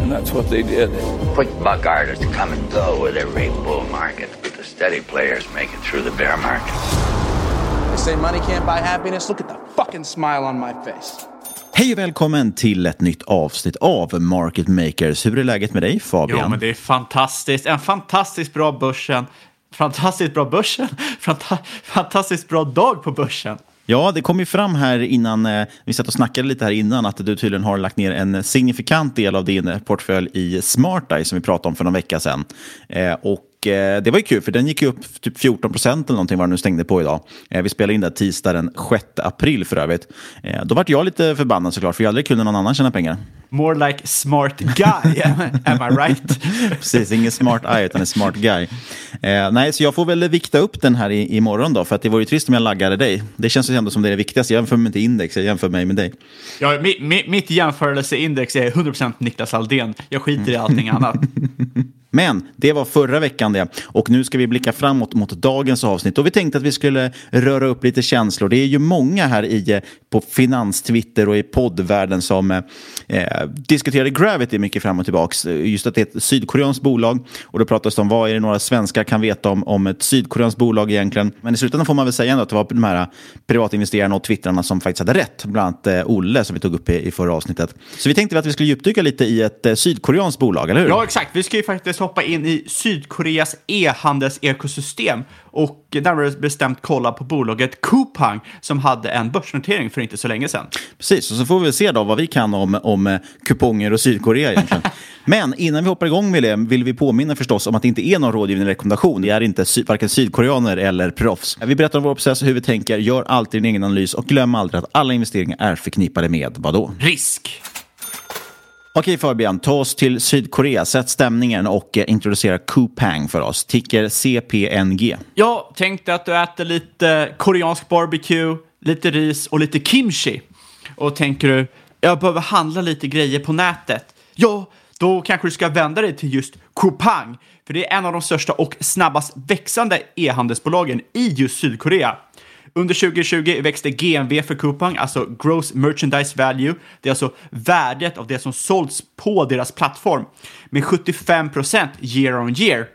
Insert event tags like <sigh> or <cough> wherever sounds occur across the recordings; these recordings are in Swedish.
And that's what they did. Quick buck artists come and go with every bull market, but the steady players make it through the bear market. They say money can't buy happiness. Look at the fucking smile on my face. Hej och välkommen till ett nytt avsnitt av Market Makers. Hur är läget med dig Fabian? Jo, men det är fantastiskt. En fantastiskt bra börsen. Fantastiskt bra börsen. <laughs> Fanta fantastiskt bra dag på börsen. Ja, det kom ju fram här innan, eh, vi satt och snackade lite här innan, att du tydligen har lagt ner en signifikant del av din portfölj i SmartEye som vi pratade om för någon vecka sedan. Eh, och och eh, det var ju kul, för den gick ju upp typ 14 procent eller någonting vad den nu stängde på idag. Eh, vi spelade in det tisdag den 6 april för övrigt. Eh, då vart jag lite förbannad såklart, för jag hade aldrig kul när någon annan tjänar pengar. More like smart guy, <laughs> am I right? Precis, ingen smart eye utan en smart guy. Eh, nej, så jag får väl vikta upp den här i, imorgon då, för att det vore ju trist om jag laggade dig. Det känns ju ändå som det är det viktigaste. Jag jämför mig inte index, jag jämför mig med dig. Ja, mi, mi, mitt jämförelseindex är 100% Niklas Aldén. Jag skiter i allting annat. <laughs> Men det var förra veckan det. Och nu ska vi blicka framåt mot dagens avsnitt. Och vi tänkte att vi skulle röra upp lite känslor. Det är ju många här i, eh, på finanstwitter och i poddvärlden som eh, eh diskuterade Gravity mycket fram och tillbaks. Just att det är ett sydkoreanskt bolag. Och då pratas det om vad är det några svenskar kan veta om, om ett sydkoreanskt bolag egentligen. Men i slutändan får man väl säga ändå att det var de här privatinvesterarna och twittrarna som faktiskt hade rätt. Bland annat eh, Olle som vi tog upp i, i förra avsnittet. Så vi tänkte att vi skulle djupdyka lite i ett eh, sydkoreanskt bolag, eller hur? Ja, exakt. Vi ska ju faktiskt hoppa in i Sydkoreas e-handelsekosystem och närmare bestämt kolla på bolaget Coupang som hade en börsnotering för inte så länge sedan. Precis, och så får vi se då vad vi kan om, om eh, kuponger och Sydkorea egentligen. <laughs> Men innan vi hoppar igång med det vill vi påminna förstås om att det inte är någon rådgivande rekommendation. Det är inte sy varken sydkoreaner eller proffs. Vi berättar om vår process och hur vi tänker, gör alltid din egen analys och glöm aldrig att alla investeringar är förknippade med vadå? Risk! Okej Fabian, ta oss till Sydkorea. Sätt stämningen och eh, introducera Coupang för oss. Ticker CPNG. Jag tänkte att du äter lite koreansk barbecue, lite ris och lite kimchi. Och tänker du, jag behöver handla lite grejer på nätet. Ja, då kanske du ska vända dig till just Coupang. För det är en av de största och snabbast växande e-handelsbolagen i just Sydkorea. Under 2020 växte GMV för Coupang, alltså Gross Merchandise Value. Det är alltså värdet av det som sålts på deras plattform med 75 procent year on year.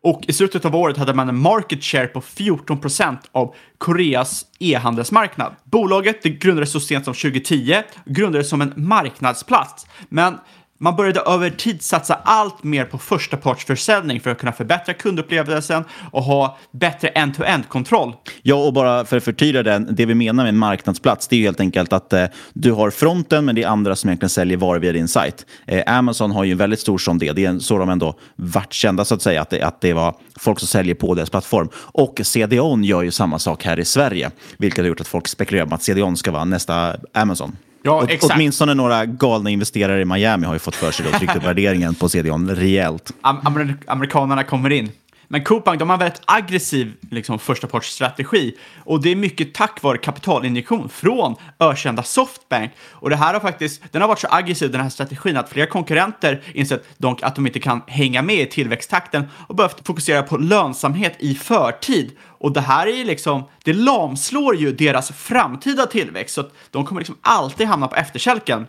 Och i slutet av året hade man en market share på 14 procent av Koreas e-handelsmarknad. Bolaget det grundades så sent som 2010, grundades som en marknadsplats, men man började över tid satsa allt mer på förstapartsförsäljning för att kunna förbättra kundupplevelsen och ha bättre end-to-end-kontroll. Ja, och bara för att förtydliga det, det vi menar med en marknadsplats, det är ju helt enkelt att eh, du har fronten, men det är andra som egentligen säljer varor via din sajt. Eh, Amazon har ju en väldigt stor sån del. Det är så de ändå vart kända, så att säga, att det, att det var folk som säljer på deras plattform. Och CDON gör ju samma sak här i Sverige, vilket har gjort att folk spekulerar om att CDON ska vara nästa Amazon. Ja, Åt, exakt. åtminstone några galna investerare i Miami har ju fått för sig att tryckt upp <laughs> värderingen på CDON rejält. Am- amer- amerikanerna kommer in. Men Coupang, de har en väldigt aggressiv liksom, förstapartsstrategi och det är mycket tack vare kapitalinjektion från ökända Softbank. Och det här har faktiskt, den har varit så aggressiv den här strategin att flera konkurrenter insett att de inte kan hänga med i tillväxttakten och behövt fokusera på lönsamhet i förtid. Och det här är ju liksom, det lamslår ju deras framtida tillväxt så att de kommer liksom alltid hamna på efterkälken.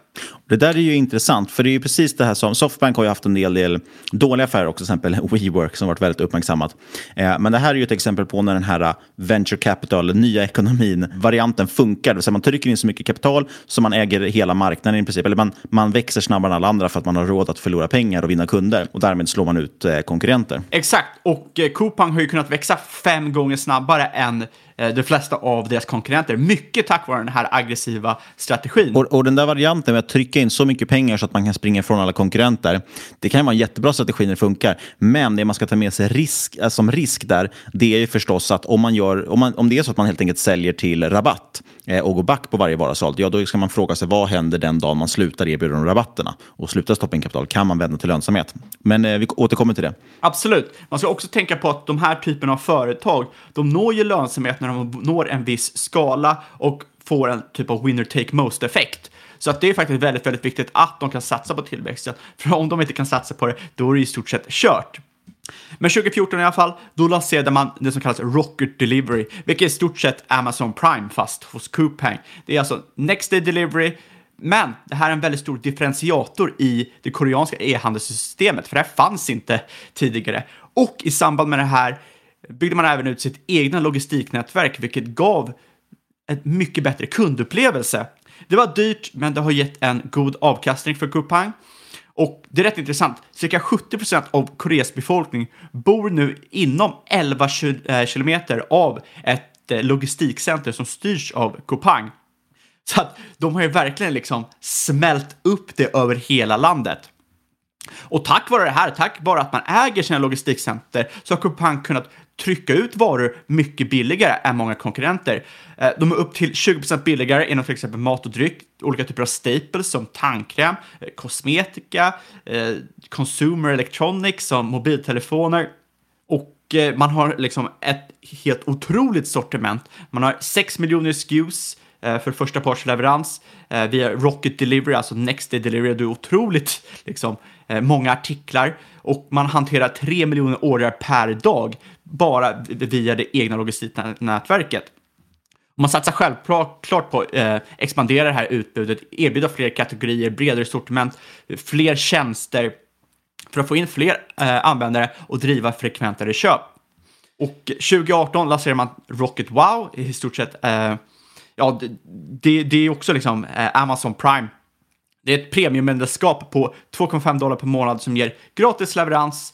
Det där är ju intressant, för det är ju precis det här som Softbank har ju haft en del, del dåliga affärer också, till exempel <laughs> WeWork som varit väldigt uppmärksammat. Eh, men det här är ju ett exempel på när den här uh, venture capital, nya ekonomin-varianten funkar. Det vill säga man trycker in så mycket kapital så man äger hela marknaden i princip. Eller man, man växer snabbare än alla andra för att man har råd att förlora pengar och vinna kunder. Och därmed slår man ut eh, konkurrenter. Exakt, och eh, Coupang har ju kunnat växa fem gånger snabbare än de flesta av deras konkurrenter. Mycket tack vare den här aggressiva strategin. Och, och den där varianten med att trycka in så mycket pengar så att man kan springa ifrån alla konkurrenter, det kan vara en jättebra strategi när det funkar. Men det man ska ta med sig risk, äh, som risk där, det är ju förstås att om, man gör, om, man, om det är så att man helt enkelt säljer till rabatt eh, och går back på varje vara såld, ja då ska man fråga sig vad händer den dag man slutar erbjuda de rabatterna och slutar stoppa in kapital? Kan man vända till lönsamhet? Men eh, vi återkommer till det. Absolut. Man ska också tänka på att de här typen av företag, de når ju lönsamhet när de når en viss skala och får en typ av winner take most-effekt. Så att det är faktiskt väldigt, väldigt viktigt att de kan satsa på tillväxten. <laughs> För om de inte kan satsa på det, då är det i stort sett kört. Men 2014 i alla fall, då lanserade man det som kallas Rocket Delivery, vilket är i stort sett Amazon Prime fast hos Coupang. Det är alltså Next Day Delivery, men det här är en väldigt stor differentiator i det koreanska e-handelssystemet, för det här fanns inte tidigare. Och i samband med det här byggde man även ut sitt egna logistiknätverk, vilket gav en mycket bättre kundupplevelse. Det var dyrt, men det har gett en god avkastning för Coupang. Och det är rätt intressant, cirka 70 procent av Koreas befolkning bor nu inom 11 eh, kilometer av ett eh, logistikcenter som styrs av Coupang. Så att de har ju verkligen liksom smält upp det över hela landet. Och tack vare det här, tack vare att man äger sina logistikcenter, så har Coupang kunnat trycka ut varor mycket billigare än många konkurrenter. Eh, de är upp till 20% billigare inom till exempel mat och dryck, olika typer av staples som tandkräm, eh, kosmetika, eh, consumer electronics som mobiltelefoner. Och man har liksom ett helt otroligt sortiment. Man har 6 miljoner SKUs för första parts leverans via Rocket Delivery, alltså Next Day Delivery. Det är otroligt liksom, många artiklar och man hanterar 3 miljoner ordrar per dag bara via det egna logistiknätverket. Man satsar självklart på att eh, expandera det här utbudet, erbjuda fler kategorier, bredare sortiment, fler tjänster för att få in fler eh, användare och driva frekventare köp. Och 2018 lanserade man Rocket Wow i stort sett. Eh, ja, det, det, det är också liksom eh, Amazon Prime. Det är ett premiummedlemskap på 2,5 dollar per månad som ger gratis leverans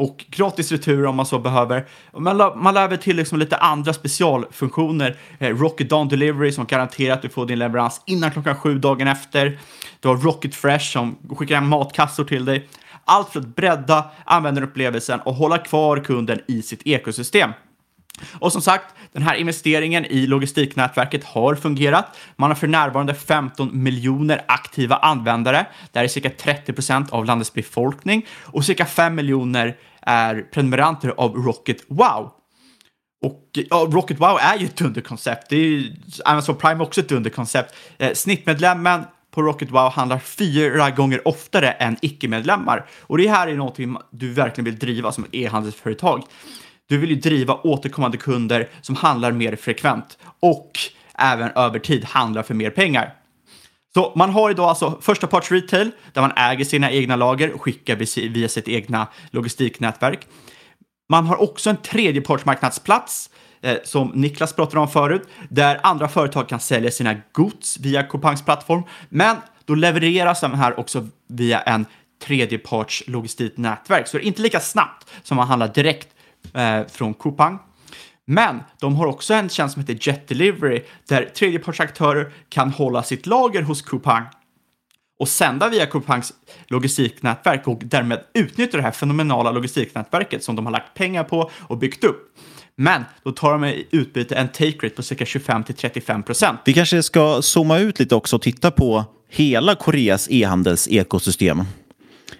och gratis retur om man så behöver. Man, la- man lär väl till liksom lite andra specialfunktioner. Eh, Rocket Dawn Delivery som garanterar att du får din leverans innan klockan sju dagen efter. Du har Rocket Fresh som skickar hem matkassor till dig. Allt för att bredda användarupplevelsen och hålla kvar kunden i sitt ekosystem. Och som sagt, den här investeringen i logistiknätverket har fungerat. Man har för närvarande 15 miljoner aktiva användare. Det här är cirka 30 procent av landets befolkning och cirka 5 miljoner är prenumeranter av Rocket Wow. Och ja, Rocket Wow är ju ett dunderkoncept. Det är ju, Amazon Prime är också ett dunderkoncept. Eh, snittmedlemmen på Rocket Wow handlar fyra gånger oftare än icke-medlemmar. Och det här är någonting du verkligen vill driva som e-handelsföretag. du vill ju driva återkommande kunder som handlar mer frekvent och även över tid handlar för mer pengar. Så man har idag alltså första parts retail där man äger sina egna lager och skickar via sitt egna logistiknätverk. Man har också en tredjepartsmarknadsplats eh, som Niklas pratade om förut, där andra företag kan sälja sina gods via Copangs plattform. Men då levereras de här också via en tredjeparts logistiknätverk, så det är inte lika snabbt som man handlar direkt eh, från Coupang. Men de har också en tjänst som heter Jet Delivery där tredjepartsaktörer kan hålla sitt lager hos Coupang och sända via Coupangs logistiknätverk och därmed utnyttja det här fenomenala logistiknätverket som de har lagt pengar på och byggt upp. Men då tar de i utbyte en take rate på cirka 25 till 35 procent. Vi kanske ska zooma ut lite också och titta på hela Koreas e-handels ekosystem.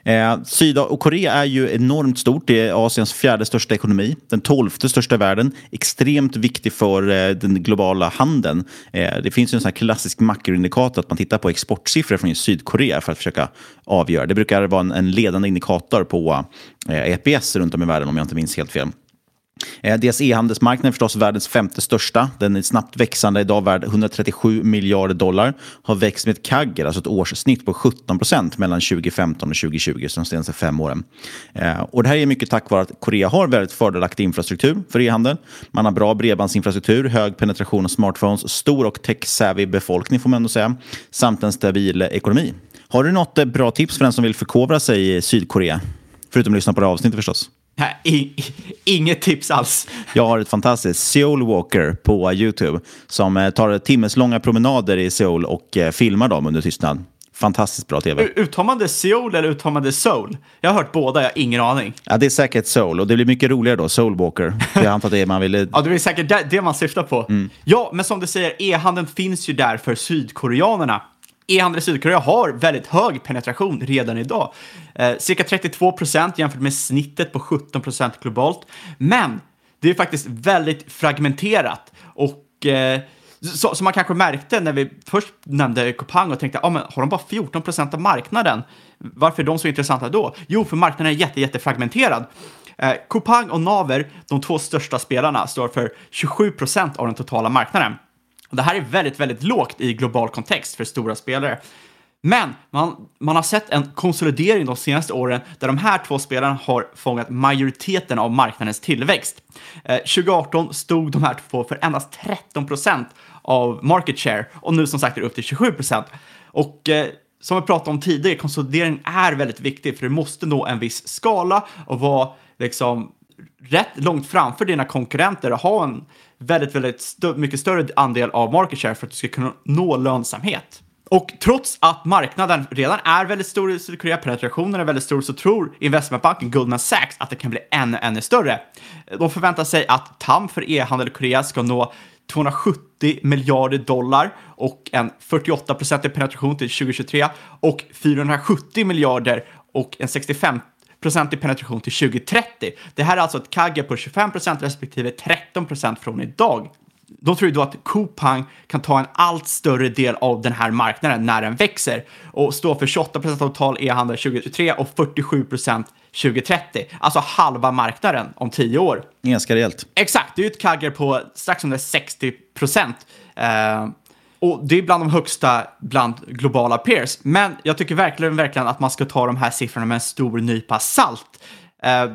Eh, Sydkorea är ju enormt stort. Det är Asiens fjärde största ekonomi, den tolfte största i världen. Extremt viktig för eh, den globala handeln. Eh, det finns ju en sån här klassisk makroindikator att man tittar på exportsiffror från Sydkorea för att försöka avgöra. Det brukar vara en, en ledande indikator på eh, EPS runt om i världen om jag inte minns helt fel. Eh, Deras e-handelsmarknad är förstås världens femte största. Den är snabbt växande, idag värd 137 miljarder dollar. Har växt med ett kagger, alltså ett årssnitt på 17 procent mellan 2015 och 2020, så de senaste fem åren. Eh, och det här är mycket tack vare att Korea har väldigt fördelaktig infrastruktur för e-handel. Man har bra bredbandsinfrastruktur, hög penetration av smartphones, stor och tech-savvy befolkning får man ändå säga, samt en stabil ekonomi. Har du något eh, bra tips för den som vill förkovra sig i Sydkorea? Förutom att lyssna på det här avsnittet förstås. Nej, inget tips alls. Jag har ett fantastiskt Seoul Walker på YouTube som eh, tar timmeslånga promenader i Seoul och eh, filmar dem under tystnad. Fantastiskt bra tv. Uttar man det Seoul eller uttar man det Soul? Jag har hört båda, jag har ingen aning. Ja, det är säkert Soul och det blir mycket roligare då, Soul Walker. Jag antar att det är man vill... ja, det är säkert det, det man syftar på. Mm. Ja, men som du säger, e-handeln finns ju där för sydkoreanerna. E-handel i Sydkorea har väldigt hög penetration redan idag. Eh, cirka 32 procent jämfört med snittet på 17 procent globalt. Men det är faktiskt väldigt fragmenterat och eh, så, som man kanske märkte när vi först nämnde Coupang och tänkte, ah, men har de bara 14 procent av marknaden? Varför är de så intressanta då? Jo, för marknaden är jätte, jättefragmenterad. Eh, Coupang och Naver, de två största spelarna, står för 27 procent av den totala marknaden. Det här är väldigt, väldigt lågt i global kontext för stora spelare. Men man, man har sett en konsolidering de senaste åren där de här två spelarna har fångat majoriteten av marknadens tillväxt. Eh, 2018 stod de här två för endast 13 procent av market share och nu som sagt är det upp till 27 procent. Och eh, som vi pratade om tidigare, konsolidering är väldigt viktig för du måste nå en viss skala och vara liksom rätt långt framför dina konkurrenter och ha en väldigt, väldigt st mycket större andel av market share för att du ska kunna nå lönsamhet. Och trots att marknaden redan är väldigt stor i Sydkorea, penetrationen är väldigt stor, så tror investmentbanken Goldman Sachs att det kan bli ännu, ännu större. De förväntar sig att TAM för e-handel i Korea ska nå 270 miljarder dollar och en 48 procentig penetration till 2023 och 470 miljarder och en 65 procentig penetration till 2030. Det här är alltså ett kagge på 25 procent respektive 13 procent från idag. De tror då att Coupang kan ta en allt större del av den här marknaden när den växer och stå för 28 procent av total e-handel 2023 och 47 procent 2030. Alltså halva marknaden om tio år. Ganska rejält. Exakt, det är ju ett kagger på strax under 60 procent. Uh, och det är bland de högsta bland globala peers. Men jag tycker verkligen, verkligen att man ska ta de här siffrorna med en stor nypa salt. Eh,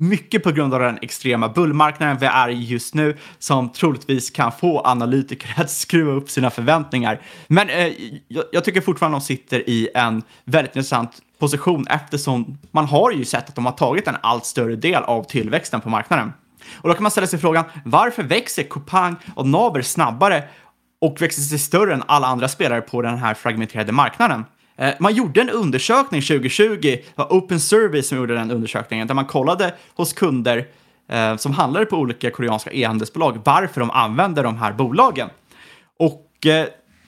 mycket på grund av den extrema bullmarknaden vi är i just nu som troligtvis kan få analytiker <laughs> att skruva upp sina förväntningar. Men eh, jag, jag, tycker fortfarande de sitter i en väldigt intressant position eftersom man har ju sett att de har tagit en allt större del av tillväxten på marknaden. Och då kan man ställa sig frågan, varför växer Coupang och Naver snabbare och växte sig större än alla andra spelare på den här fragmenterade marknaden? Eh, man gjorde en undersökning 2020, det var Open Service som gjorde den undersökningen, där man kollade hos kunder eh, som handlade på olika koreanska e-handelsbolag varför de använder de här bolagen. Och eh,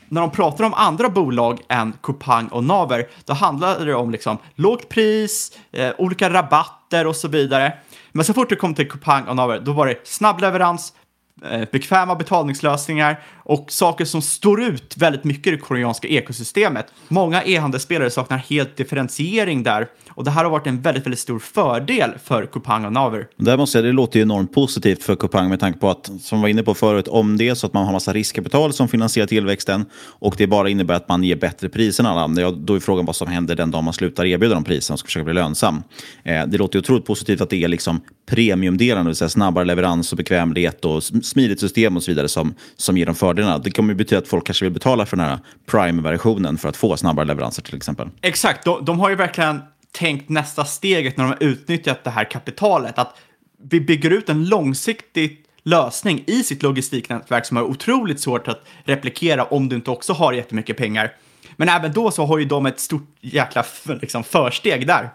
när de pratar om andra bolag än Coupang och Naver, då handlade det om liksom lågt pris, olika rabatter och så vidare. Men så fort det kom till Coupang och Naver, då var det snabb leverans, Eh, bekväma betalningslösningar och saker som står ut väldigt mycket i det koreanska ekosystemet. Många e-handelsspelare saknar helt differentiering där och det här har varit en väldigt, väldigt stor fördel för Coupang och Naver. Där måste jag, det låter ju enormt positivt för Coupang med tanke på att, som vi var inne på förut, om det är så att man har massa riskkapital som finansierar tillväxten och det bara innebär att man ger bättre priser än alla andra, då är frågan vad som händer den dag man slutar erbjuda de priserna och ska försöka bli lönsam. Eh, det låter ju otroligt positivt att det är liksom premiumdelen, det vill säga snabbare leverans och bekvämlighet och smidigt system och så vidare som, som ger dem fördelarna. Det kommer ju betyda att folk kanske vill betala för den här Prime-versionen för att få snabbare leveranser till exempel. Exakt, de, de har ju verkligen tänkt nästa steget när de har utnyttjat det här kapitalet. Att vi bygger ut en långsiktig lösning i sitt logistiknätverk som är otroligt svårt att replikera om du inte också har jättemycket pengar. Men även då så har ju de ett stort jäkla liksom, försteg där.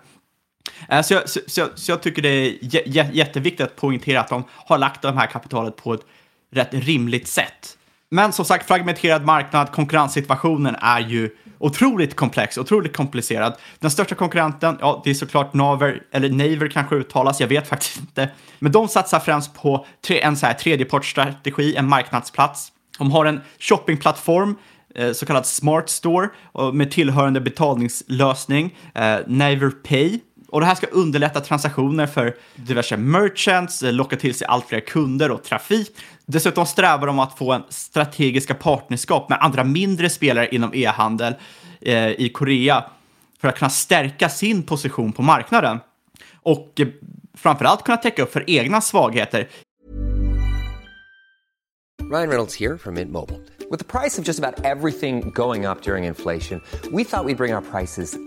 Eh, så jag, så, så, så jag tycker det är jätteviktigt att poängtera att de har lagt det här kapitalet på ett rätt rimligt sätt. Men som sagt, fragmenterad marknad, konkurrenssituationen är ju otroligt komplex, otroligt komplicerad. Den största konkurrenten, ja, det är såklart Naver, eller Naver kanske uttalas, jag vet faktiskt inte. Men de satsar främst på en så här tredjepartsstrategi, en marknadsplats. De har en shoppingplattform, eh, så kallad Smart Store, med tillhörande betalningslösning, eh, Naver Pay. Och det här ska underlätta transaktioner för diverse merchants, eh, locka till sig allt fler kunder och trafik. Dessutom strävar de att få en strategiska partnerskap med andra mindre spelare inom e-handel eh, i Korea för att kunna stärka sin position på marknaden. Och eh, framförallt kunna täcka upp för egna svagheter. Ryan Reynolds här från Mint Mobile. Med priset på nästan allt som går upp under inflationen, trodde vi att vi skulle bring våra priser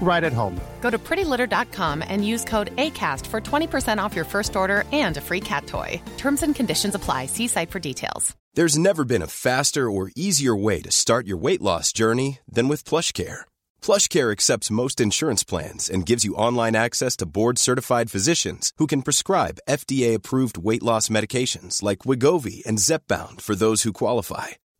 right at home. Go to prettylitter.com and use code ACAST for 20% off your first order and a free cat toy. Terms and conditions apply. See site for details. There's never been a faster or easier way to start your weight loss journey than with PlushCare. PlushCare accepts most insurance plans and gives you online access to board-certified physicians who can prescribe FDA-approved weight loss medications like Wigovi and Zepbound for those who qualify.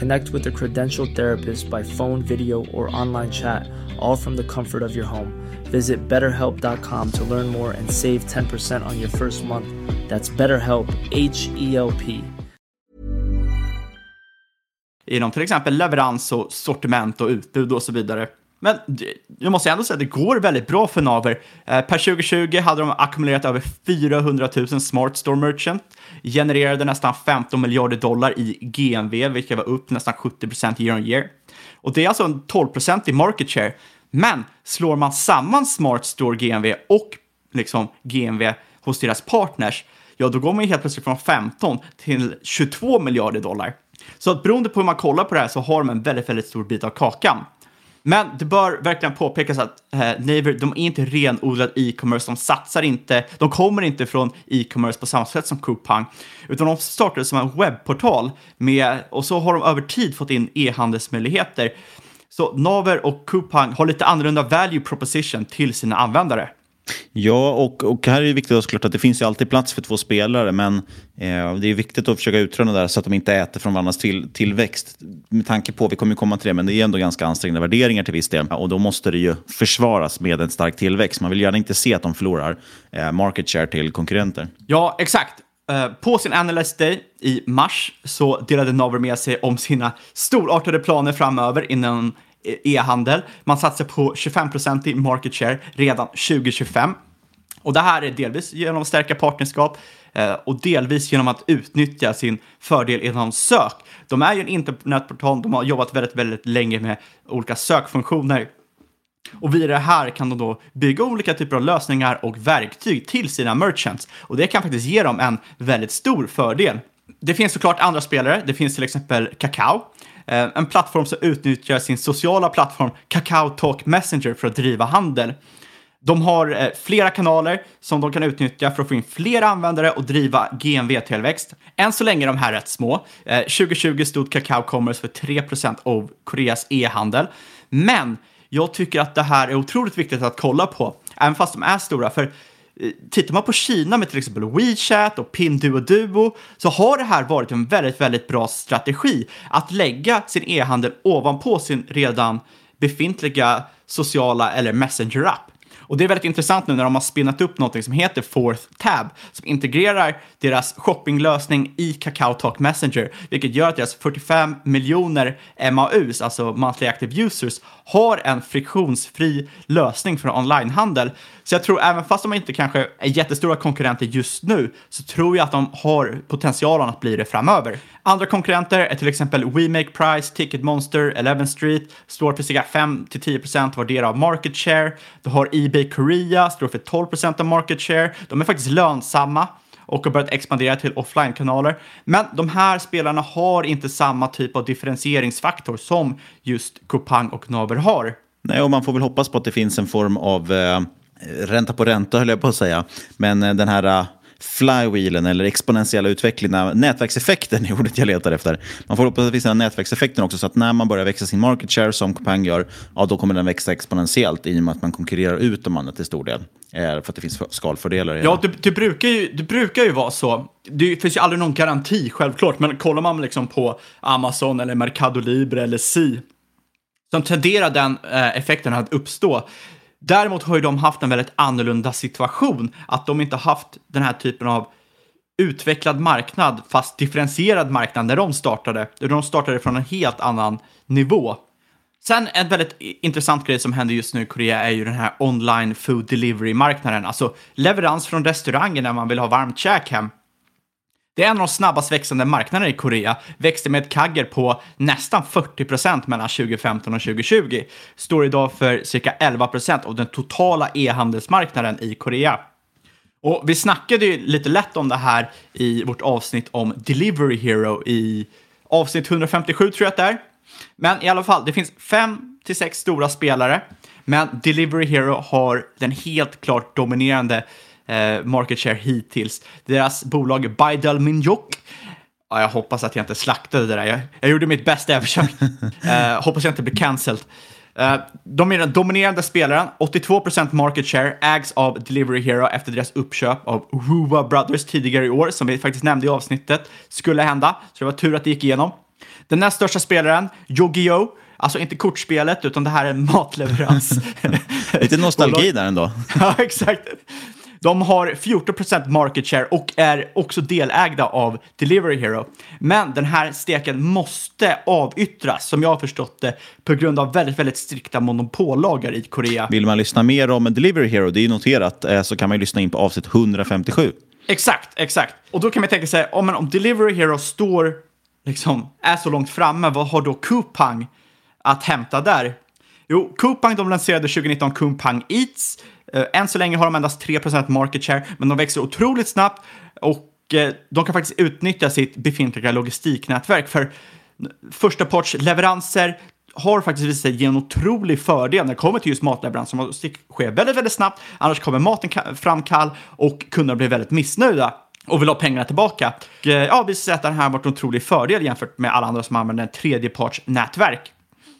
Connect with a credentialed therapist by phone, video, or online chat, all from the comfort of your home. Visit betterhelp.com to learn more and save 10% on your first month. That's BetterHelp, H E L P. Inom till exempel leverans och sortiment och utbud och så vidare. Men jag måste ändå säga att det går väldigt bra för Naver. Eh, per 2020 hade de ackumulerat över 400 000 Smart Store Merchant, genererade nästan 15 miljarder dollar i GMV, vilket var upp nästan 70 procent year on year. Och det är alltså en 12 procent i market share. Men slår man samman Smart Store GMV och liksom GMV hos deras partners, ja då går man ju helt plötsligt från 15 till 22 miljarder dollar. Så att beroende på hur man kollar på det här så har de en väldigt, väldigt stor bit av kakan. Men det bör verkligen påpekas att eh, Naver, de är inte renodlad e-commerce, de satsar inte, de kommer inte från e-commerce på samma sätt som Coupang, utan de startade som en webbportal med, och så har de över tid fått in e-handelsmöjligheter. Så Naver och Coupang har lite annorlunda value proposition till sina användare. Ja, och, och här är det viktigt såklart att det finns ju alltid plats för två spelare, men eh, det är viktigt att försöka utröna där så att de inte äter från varandras till, tillväxt. Med tanke på, vi kommer ju komma till det, men det är ändå ganska ansträngda värderingar till viss del. Och då måste det ju försvaras med en stark tillväxt. Man vill gärna inte se att de förlorar eh, market share till konkurrenter. Ja, exakt. Eh, på sin Analyst Day i mars så delade Naver med sig om sina storartade planer framöver inom e-handel. Man satsar på 25% i market share redan 2025. Och det här är delvis genom att stärka partnerskap eh, och delvis genom att utnyttja sin fördel inom sök. De är ju en internetportal, de har jobbat väldigt, väldigt länge med olika sökfunktioner. Och via det här kan de då bygga olika typer av lösningar och verktyg till sina merchants. Och det kan faktiskt ge dem en väldigt stor fördel. Det finns såklart andra spelare. Det finns till exempel Kakao, Eh, en plattform som utnyttjar sin sociala plattform Kakao Talk Messenger för att driva handel. De har eh, flera kanaler som de kan utnyttja för att få in fler användare och driva GMV-tillväxt. Än så länge är de här rätt små. Eh, 2020 stod Kakao Commerce för 3% av Koreas e-handel. Men jag tycker att det här är otroligt viktigt att kolla på, även fast de är stora. För Eh, tittar man på Kina med till exempel WeChat och Pinduoduo så har det här varit en väldigt, väldigt bra strategi att lägga sin e-handel ovanpå sin redan befintliga sociala eller messenger-app. Och det är väldigt intressant nu när de har spinnat upp något som heter Fourth Tab som integrerar deras shoppinglösning i Kakao Talk Messenger, vilket gör att deras 45 miljoner MAUs, alltså monthly active users, har en friktionsfri lösning för onlinehandel. Så jag tror även fast de inte kanske är jättestora konkurrenter just nu så tror jag att de har potentialen att bli det framöver. Andra konkurrenter är till exempel WeMakePrice, Ticketmonster, Eleven Street, står för cirka 5-10% vardera av market share. Du har Ebay Korea, står för 12% av market share. De är faktiskt lönsamma och har börjat expandera till offline-kanaler. Men de här spelarna har inte samma typ av differentieringsfaktor som just Coupang och Naver har. Nej, och man får väl hoppas på att det finns en form av eh, ränta på ränta, höll jag på att säga. Men eh, den här eh, flywheelen eller exponentiella utvecklingen, nätverkseffekten <laughs> är ordet jag letar efter. Man får hoppas att det finns den här nätverkseffekten också, så att när man börjar växa sin market share som Coupang gör, ja, då kommer den växa exponentiellt i och med att man konkurrerar ut de andra till stor del. Eh, för att det finns skalfördelar. i Ja, det, det, brukar ju, det brukar ju vara så. Det finns ju aldrig någon garanti, självklart, men kollar man liksom på Amazon eller Mercado Libre eller Si, som tenderar den eh, effekten att uppstå. Däremot har ju de haft en väldigt annorlunda situation, att de inte haft den här typen av utvecklad marknad, fast differentierad marknad när de startade. De startade från en helt annan nivå. Sen en väldigt intressant grej som händer just nu i Korea är ju den här online food delivery-marknaden, alltså leverans från restauranger när man vill ha varmt käk hem. Det är en av de snabbast växande marknaderna i Korea, växte med ett kagger på nästan 40 procent mellan 2015 och 2020. Står idag för cirka 11 procent av den totala e-handelsmarknaden i Korea. Och vi snackade ju lite lätt om det här i vårt avsnitt om Delivery Hero i avsnitt 157 tror jag att det är. Men i alla fall, det finns fem till sex stora spelare, men Delivery Hero har den helt klart dominerande eh, market share hittills. Deras bolag Bidal Minjok Ja, jag hoppas att jag inte slaktade det där. Jag, jag gjorde mitt bästa försök. <laughs> eh, hoppas jag inte blir cancelled. Eh, de är den dominerande spelaren. 82% market share ägs av Delivery Hero efter deras uppköp av Ruwa Brothers tidigare i år, som vi faktiskt nämnde i avsnittet, skulle hända. Så det var tur att det gick igenom. Den näst största spelaren, Yogi-Oh, Alltså inte kortspelet, utan det här är en matleverans. <laughs> Lite nostalgi <laughs> där ändå. ja, exakt. De har 14% market share och är också delägda av Delivery Hero. Men den här steken måste avyttras, som jag har förstått det, på grund av väldigt, väldigt strikta monopollagar i Korea. Vill man lyssna mer om Delivery Hero, det är noterat, eh, så kan man lyssna in på avsnitt 157. Exakt, exakt. Och då kan man tänka sig, om, om Delivery Hero står, liksom, är så långt framme, vad har då Coupang att hämta där? Jo, Coupang de lanserade 2019 Coupang Eats. Eh, än så länge har de endast 3% market share, men de växer otroligt snabbt och eh, de kan faktiskt utnyttja sitt befintliga logistiknätverk för första parts leveranser har faktiskt visat sig ge en otrolig fördel när det kommer till just matleveranser. som sker väldigt, väldigt snabbt, annars kommer maten fram kall och kunderna blir väldigt missnöjda och vill ha pengarna tillbaka. Eh, ja, vi ser att det här har varit en otrolig fördel jämfört med alla andra som använder tredjepartsnätverk.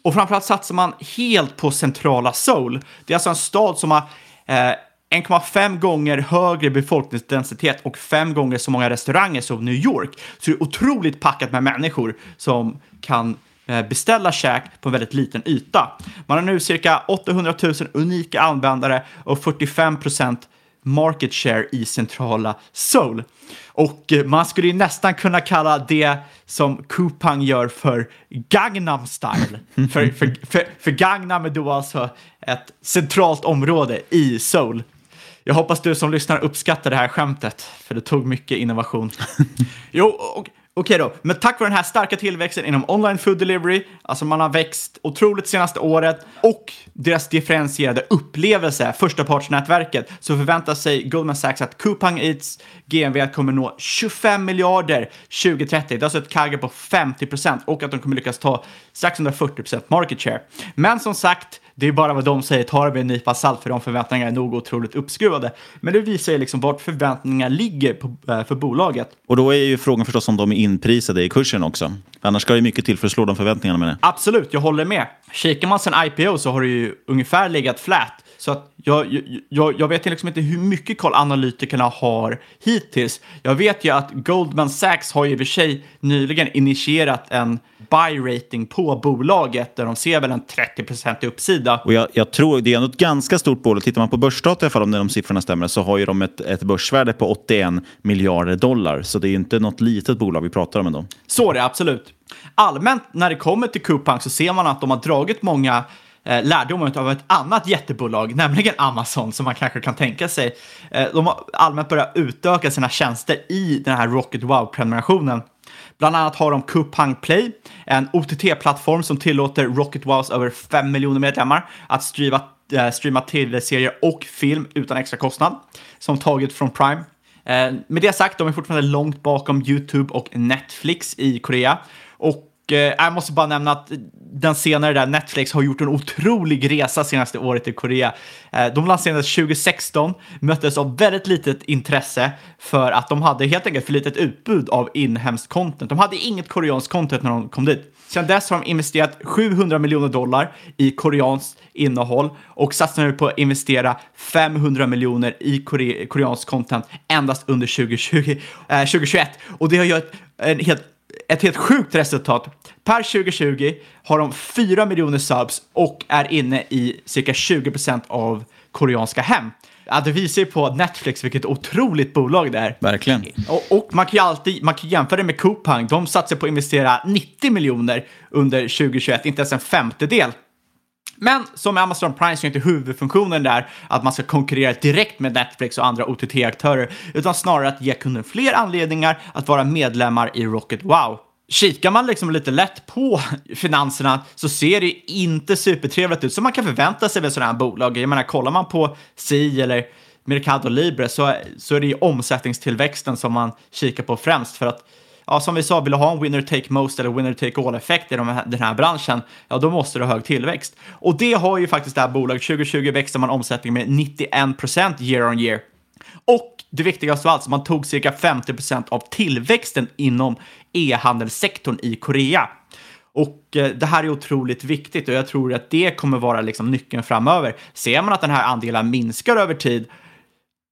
Och framförallt satsar man helt på centrala Seoul. Det är alltså en stad som har eh, 1,5 gånger högre befolkningsdensitet och fem gånger så många restauranger som New York. Så det är otroligt packat med människor som kan eh, beställa käk på en väldigt liten yta. Man har nu cirka 800 000 unika användare och 45 procent market share i centrala Seoul. Och eh, man skulle ju nästan kunna kalla det som Coupang gör för Gangnam style. <laughs> för, för, för, för Gangnam är då alltså ett centralt område i Seoul. Jag hoppas du som lyssnar uppskattar det här skämtet, för det tog mycket innovation. <laughs> jo, och Okej då, men tack vare den här starka tillväxten inom online food delivery, alltså man har växt otroligt senaste året, och deras differentierade upplevelse, förstapartsnätverket, så förväntar sig Goldman Sachs att Coupang Eats GMV kommer nå 25 miljarder 2030. Det är alltså ett kagge på 50 procent och att de kommer lyckas ta strax under 40 procent market share. Men som sagt, det är bara vad de säger, ta det med en nypa salt för de förväntningarna är nog otroligt uppskruvade. Men det visar ju liksom vart förväntningar ligger på, äh, för bolaget. Och då är ju frågan förstås om de är inprisade i kursen också. Annars ska det mycket till för att slå de förväntningarna med det. Absolut, jag håller med. Kikar man sen IPO så har det ju ungefär legat flat. Så att jag, jag, jag vet liksom inte hur mycket koll analytikerna har hittills. Jag vet ju att Goldman Sachs har i och för sig nyligen initierat en buy-rating på bolaget där de ser väl en 30% uppsida. Och jag, jag, tror det är ett ganska stort bolag. Tittar man på börsdata, i fall om de siffrorna stämmer, så har ju de ett, ett börsvärde på 81 miljarder dollar. Så det är inte något litet bolag vi pratar om ändå. Så det absolut. Allmänt när det kommer till Coupang så ser man att de har dragit många eh, lärdomar av ett annat jättebolag, nämligen Amazon, som man kanske kan tänka sig. Eh, de har allmänt börjat utöka sina tjänster i den här Rocket Wow-prenumerationen. Bland annat har de Coupang Play, en OTT-plattform som tillåter Rocket Wows över 5 miljoner medlemmar att streama, eh, streama tv-serier och film utan extra kostnad, som taget från Prime. Eh, med det sagt, de är fortfarande långt bakom YouTube och Netflix i Korea. Och eh, jag måste bara nämna att den senare där, Netflix, har gjort en otrolig resa senaste året i Korea. Eh, de lanserades 2016, möttes av väldigt litet intresse för att de hade helt enkelt för litet utbud av inhemskt content. De hade inget koreanskt content när de kom dit. Sedan dess har de investerat 700 miljoner dollar i koreanskt innehåll och satsar nu på att investera 500 miljoner i kore koreanskt content endast under 2020, eh, 2021. Och det har gjort en helt ett helt sjukt resultat. Per 2020 har de 4 miljoner subs och är inne i cirka 20 procent av koreanska hem. Ja, det visar ju på Netflix vilket otroligt bolag det är. Verkligen. Och, och man kan ju alltid man kan jämföra det med Coupang. De satsar på att investera 90 miljoner under 2021, inte ens en femtedel. Men som med Amazon Prime så är inte huvudfunktionen där att man ska konkurrera direkt med Netflix och andra OTT-aktörer, utan snarare att ge kunden fler anledningar att vara medlemmar i Rocket Wow. Kikar man liksom lite lätt på <laughs> finanserna så ser det inte supertrevligt ut som man kan förvänta sig med sådana här bolag. Jag menar, kollar man på Si eller Mercado Libre så, så är det ju omsättningstillväxten som man kikar på främst för att ja, som vi sa, vill du ha en winner take most eller winner take all effekt i de här, den här branschen, ja då måste du ha hög tillväxt. Och det har ju faktiskt det här bolaget. 2020 växte man omsättning med 91 procent year on year. Och det viktigaste av allt, man tog cirka 50 procent av tillväxten inom e-handelssektorn i Korea. Och eh, det här är otroligt viktigt och jag tror att det kommer vara liksom nyckeln framöver. Ser man att den här andelen minskar över tid,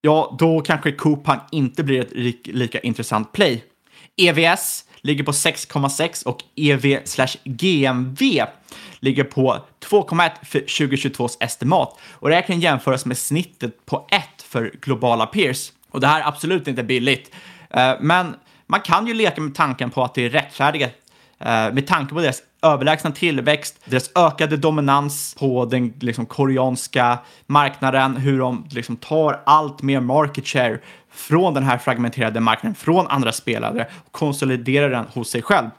ja, då kanske Coupang inte blir ett lika intressant play. EVS ligger på 6,6 och EV slash GMV ligger på 2,1 för 2022s estimat. Och det här kan jämföras med snittet på 1 för globala peers. Och det här är absolut inte billigt. Eh, men man kan ju leka med tanken på att det är rättfärdigt eh, med tanke på deras överlägsna tillväxt, deras ökade dominans på den liksom, koreanska marknaden, hur de liksom, tar allt mer market share från den här fragmenterade marknaden, från andra spelare och konsoliderar den hos sig själv.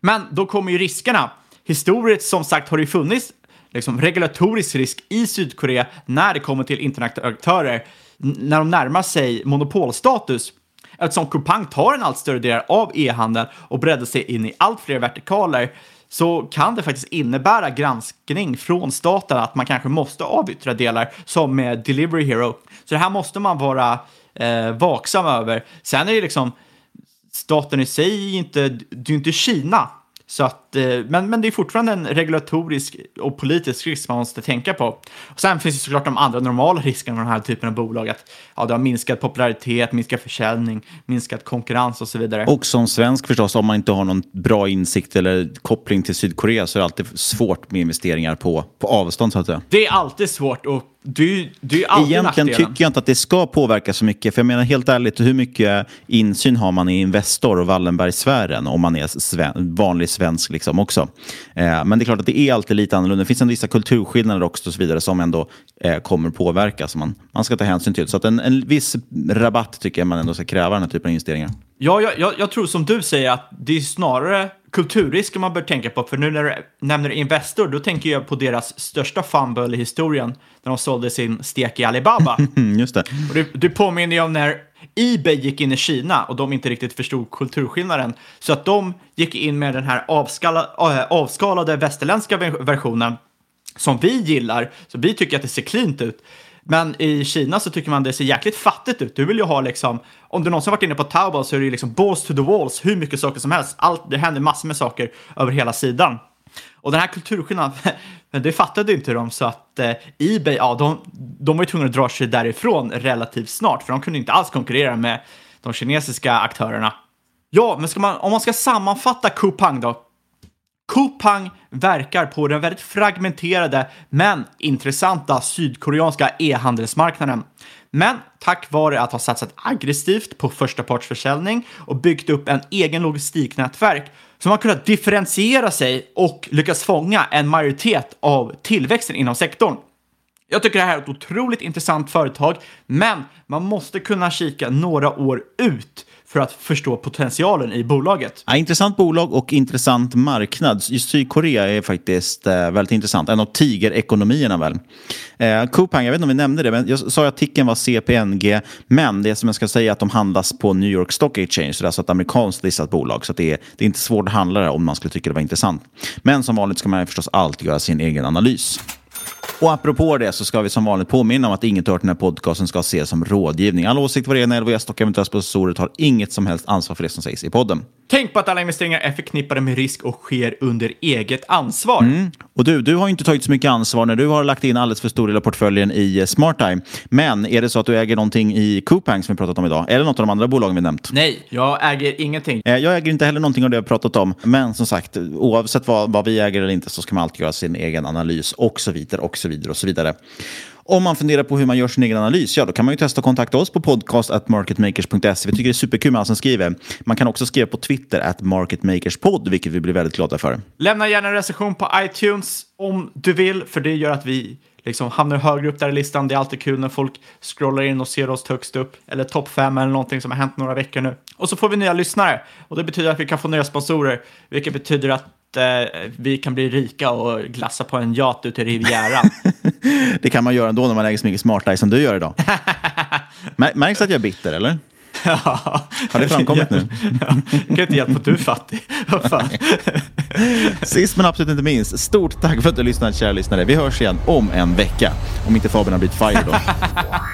Men då kommer ju riskerna. Historiskt som sagt har det ju funnits liksom, regulatorisk risk i Sydkorea när det kommer till internetaktörer när de närmar sig monopolstatus. Eftersom Coupang tar en allt större del av e-handeln och breddar sig in i allt fler vertikaler så kan det faktiskt innebära granskning från staten att man kanske måste avyttra delar som med Delivery Hero. Så det här måste man vara eh, vaksam över. Sen är det liksom staten i sig inte, det är inte Kina. Så att, eh, men, men det är fortfarande en regulatorisk och politisk risk man måste tänka på. Och sen finns det såklart de andra normala riskerna med den här typen av bolag. Att ja, det har minskat popularitet, minskat försäljning, minskat konkurrens och så vidare. Och som svensk förstås, om man inte har någon bra insikt eller koppling till Sydkorea så är det alltid svårt med investeringar på, på avstånd så att säga. Det är alltid svårt och det, det är alltid Egentligen nackdelen. tycker jag inte att det ska påverka så mycket. För jag menar helt ärligt, hur mycket insyn har man i Investor och Wallenbergsfären om man är sven vanlig svensk liksom också? Eh, men det är klart att det är alltid lite annorlunda. Det finns en vissa kulturskillnader också och så vidare som ändå eh, kommer påverka som man, man ska ta hänsyn till. Så att en, en viss rabatt tycker jag man ändå ska kräva den här typen av investeringar. Ja, jag, jag, jag tror som du säger att det är snarare kulturrisker man bör tänka på. För nu när du nämner Investor, då tänker jag på deras största fumble i historien när de sålde sin stek i Alibaba. <laughs> Just det. Och det, det påminner ju om när Ebay gick in i Kina och de inte riktigt förstod kulturskillnaden. Så att de gick in med den här avskala, äh, avskalade västerländska versionen som vi gillar, så vi tycker att det ser cleant ut. Men i Kina så tycker man det ser jäkligt fattigt ut. Du vill ju ha liksom, om du någonsin varit inne på Taobao så är det ju liksom balls to the walls, hur mycket saker som helst. Allt, det händer massor med saker över hela sidan. Och den här kulturskillnaden, <laughs> men det fattade inte de så att eh, Ebay, ja, de, de var ju tvungna att dra sig därifrån relativt snart, för de kunde inte alls konkurrera med de kinesiska aktörerna. Ja, men ska man, om man ska sammanfatta Coupang då, Kupang verkar på den väldigt fragmenterade men intressanta sydkoreanska e-handelsmarknaden. Men tack vare att ha satsat aggressivt på förstapartsförsäljning och byggt upp en egen logistiknätverk som har kunnat differentiera sig och lyckas fånga en majoritet av tillväxten inom sektorn. Jag tycker det här är ett otroligt intressant företag, men man måste kunna kika några år ut för att förstå potentialen i bolaget. Ja, intressant bolag och intressant marknad. Just Sydkorea är faktiskt eh, väldigt intressant. En av tigerekonomierna väl. Eh, Coupang, jag vet inte om vi nämnde det, men jag sa att artikeln var CPNG. Men det som jag ska säga är att de handlas på New York Stock Exchange. Så det är alltså ett amerikanskt listat bolag. Så det är, det är inte svårt att handla det om man skulle tycka det var intressant. Men som vanligt ska man förstås alltid göra sin egen analys. Och apropå det så ska vi som vanligt påminna om att inget hört den här podcasten ska ses som rådgivning. Alla åsikter var egna, LVS och eventuella sponsorer tar inget som helst ansvar för det som sägs i podden. Tänk på att alla investeringar är förknippade med risk och sker under eget ansvar. Mm. Och du, du har inte tagit så mycket ansvar när du har lagt in alldeles för stor del av portföljen i eh, SmartEye. Men är det så att du äger någonting i Coupang som vi pratat om idag, eller något av de andra bolagen vi nämnt? Nej, jag äger ingenting. Eh, Jag äger inte heller någonting av det vi pratat om. Men som sagt, oavsett vad, vad vi äger eller inte så ska man alltid göra sin egen analys och så vidare och så vidare och så vidare. Om man funderar på hur man gör sin egen analys, ja då kan man ju testa att kontakta oss på podcast.marketmakers.se. Vi tycker det är superkul med alla som skriver. Man kan också skriva på Twitter, at marketmakerspod, vilket vi blir väldigt glada för. Lämna gärna en recension på iTunes om du vill, för det gör att vi liksom hamnar högre upp där i listan. Det är alltid kul när folk scrollar in och ser oss högst upp, eller topp fem eller någonting som har hänt några veckor nu. Och så får vi nya lyssnare och det betyder att vi kan få nya sponsorer, vilket betyder att eh, vi kan bli rika och glassa på en yacht ute i Rivieran. <laughs> Det kan man göra ändå när man äger så mycket SmartEye som du gör idag. <laughs> Mär- Märks att jag är bitter, eller? Har det framkommit nu? Jag kan inte hjälpa att du är fattig. Sist men absolut inte minst, stort tack för att du har lyssnat kära lyssnare. Vi hörs igen om en vecka. Om inte Fabian har blivit fired då. <laughs>